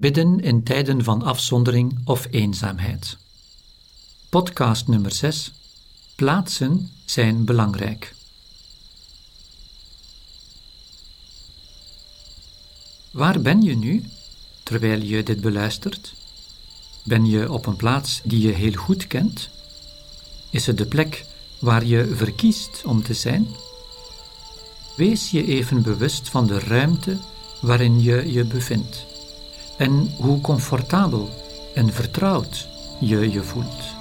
Bidden in tijden van afzondering of eenzaamheid. Podcast nummer 6. Plaatsen zijn belangrijk. Waar ben je nu terwijl je dit beluistert? Ben je op een plaats die je heel goed kent? Is het de plek waar je verkiest om te zijn? Wees je even bewust van de ruimte waarin je je bevindt en hoe comfortabel en vertrouwd je je voelt.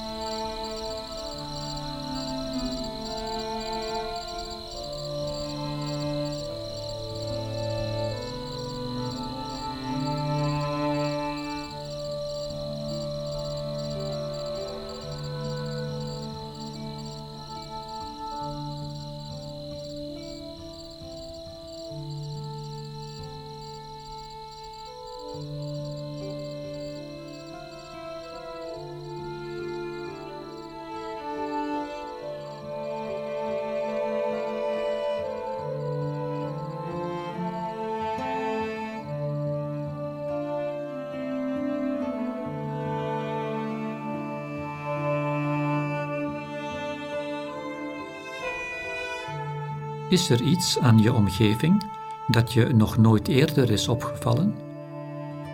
Is er iets aan je omgeving dat je nog nooit eerder is opgevallen?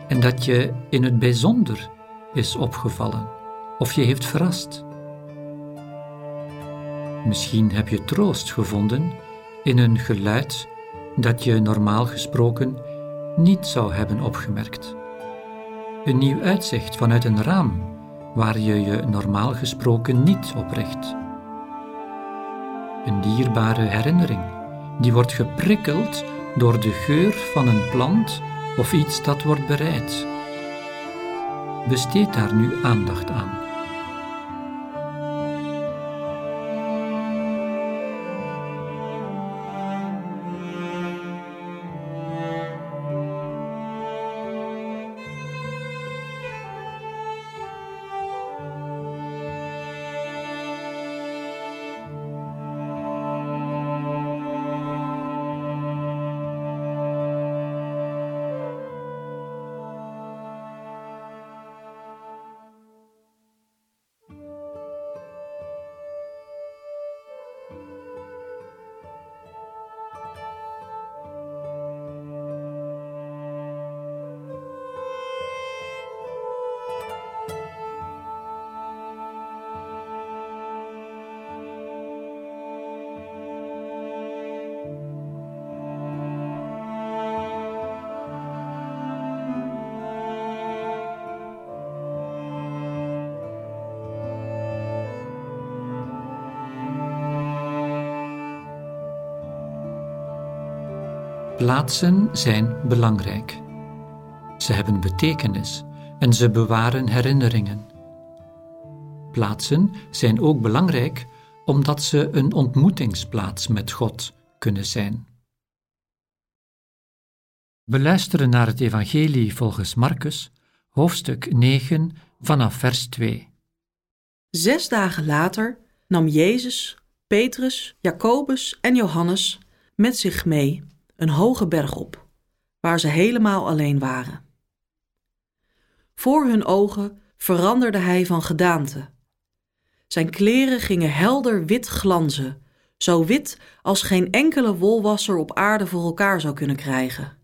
En dat je in het bijzonder is opgevallen of je heeft verrast? Misschien heb je troost gevonden in een geluid dat je normaal gesproken niet zou hebben opgemerkt. Een nieuw uitzicht vanuit een raam waar je je normaal gesproken niet opricht een dierbare herinnering, die wordt geprikkeld door de geur van een plant of iets dat wordt bereid. Besteed daar nu aandacht aan. Plaatsen zijn belangrijk. Ze hebben betekenis en ze bewaren herinneringen. Plaatsen zijn ook belangrijk omdat ze een ontmoetingsplaats met God kunnen zijn. Beluisteren naar het Evangelie volgens Marcus, hoofdstuk 9, vanaf vers 2. Zes dagen later nam Jezus, Petrus, Jacobus en Johannes met zich mee een hoge berg op, waar ze helemaal alleen waren. Voor hun ogen veranderde hij van gedaante. Zijn kleren gingen helder wit glanzen, zo wit als geen enkele wolwasser op aarde voor elkaar zou kunnen krijgen.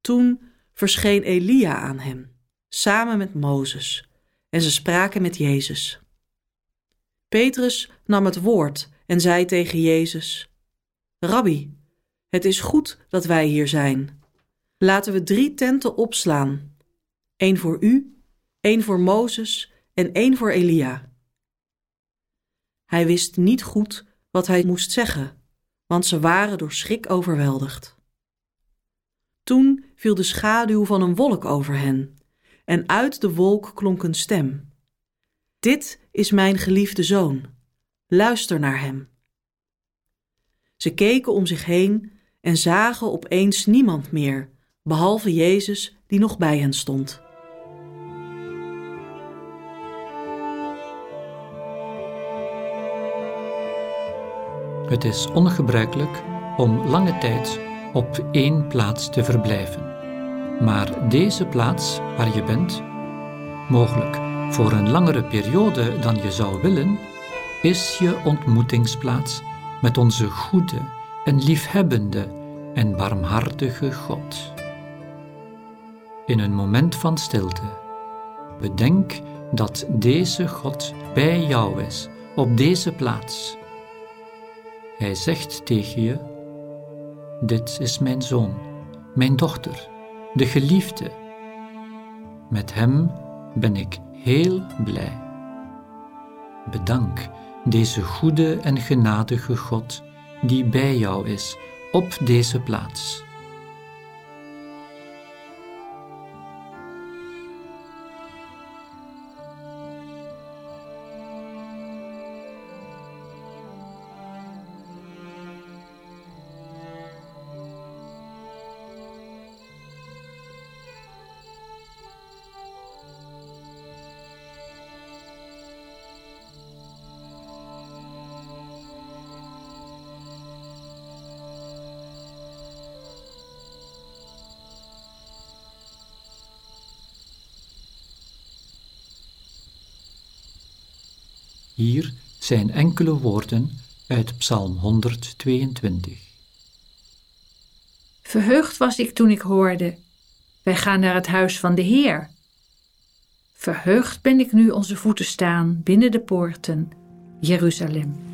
Toen verscheen Elia aan hem, samen met Mozes, en ze spraken met Jezus. Petrus nam het woord en zei tegen Jezus: Rabbi, het is goed dat wij hier zijn. Laten we drie tenten opslaan: één voor u, één voor Mozes en één voor Elia. Hij wist niet goed wat hij moest zeggen, want ze waren door schrik overweldigd. Toen viel de schaduw van een wolk over hen, en uit de wolk klonk een stem: Dit is mijn geliefde zoon, luister naar hem. Ze keken om zich heen en zagen opeens niemand meer, behalve Jezus die nog bij hen stond. Het is ongebruikelijk om lange tijd op één plaats te verblijven. Maar deze plaats waar je bent, mogelijk voor een langere periode dan je zou willen, is je ontmoetingsplaats met onze goede en liefhebbende en barmhartige God. In een moment van stilte, bedenk dat deze God bij jou is, op deze plaats. Hij zegt tegen je: Dit is mijn zoon, mijn dochter, de geliefde. Met hem ben ik heel blij. Bedank deze goede en genadige God die bij jou is op deze plaats. Hier zijn enkele woorden uit Psalm 122. Verheugd was ik toen ik hoorde: Wij gaan naar het huis van de Heer. Verheugd ben ik nu onze voeten staan binnen de poorten, Jeruzalem.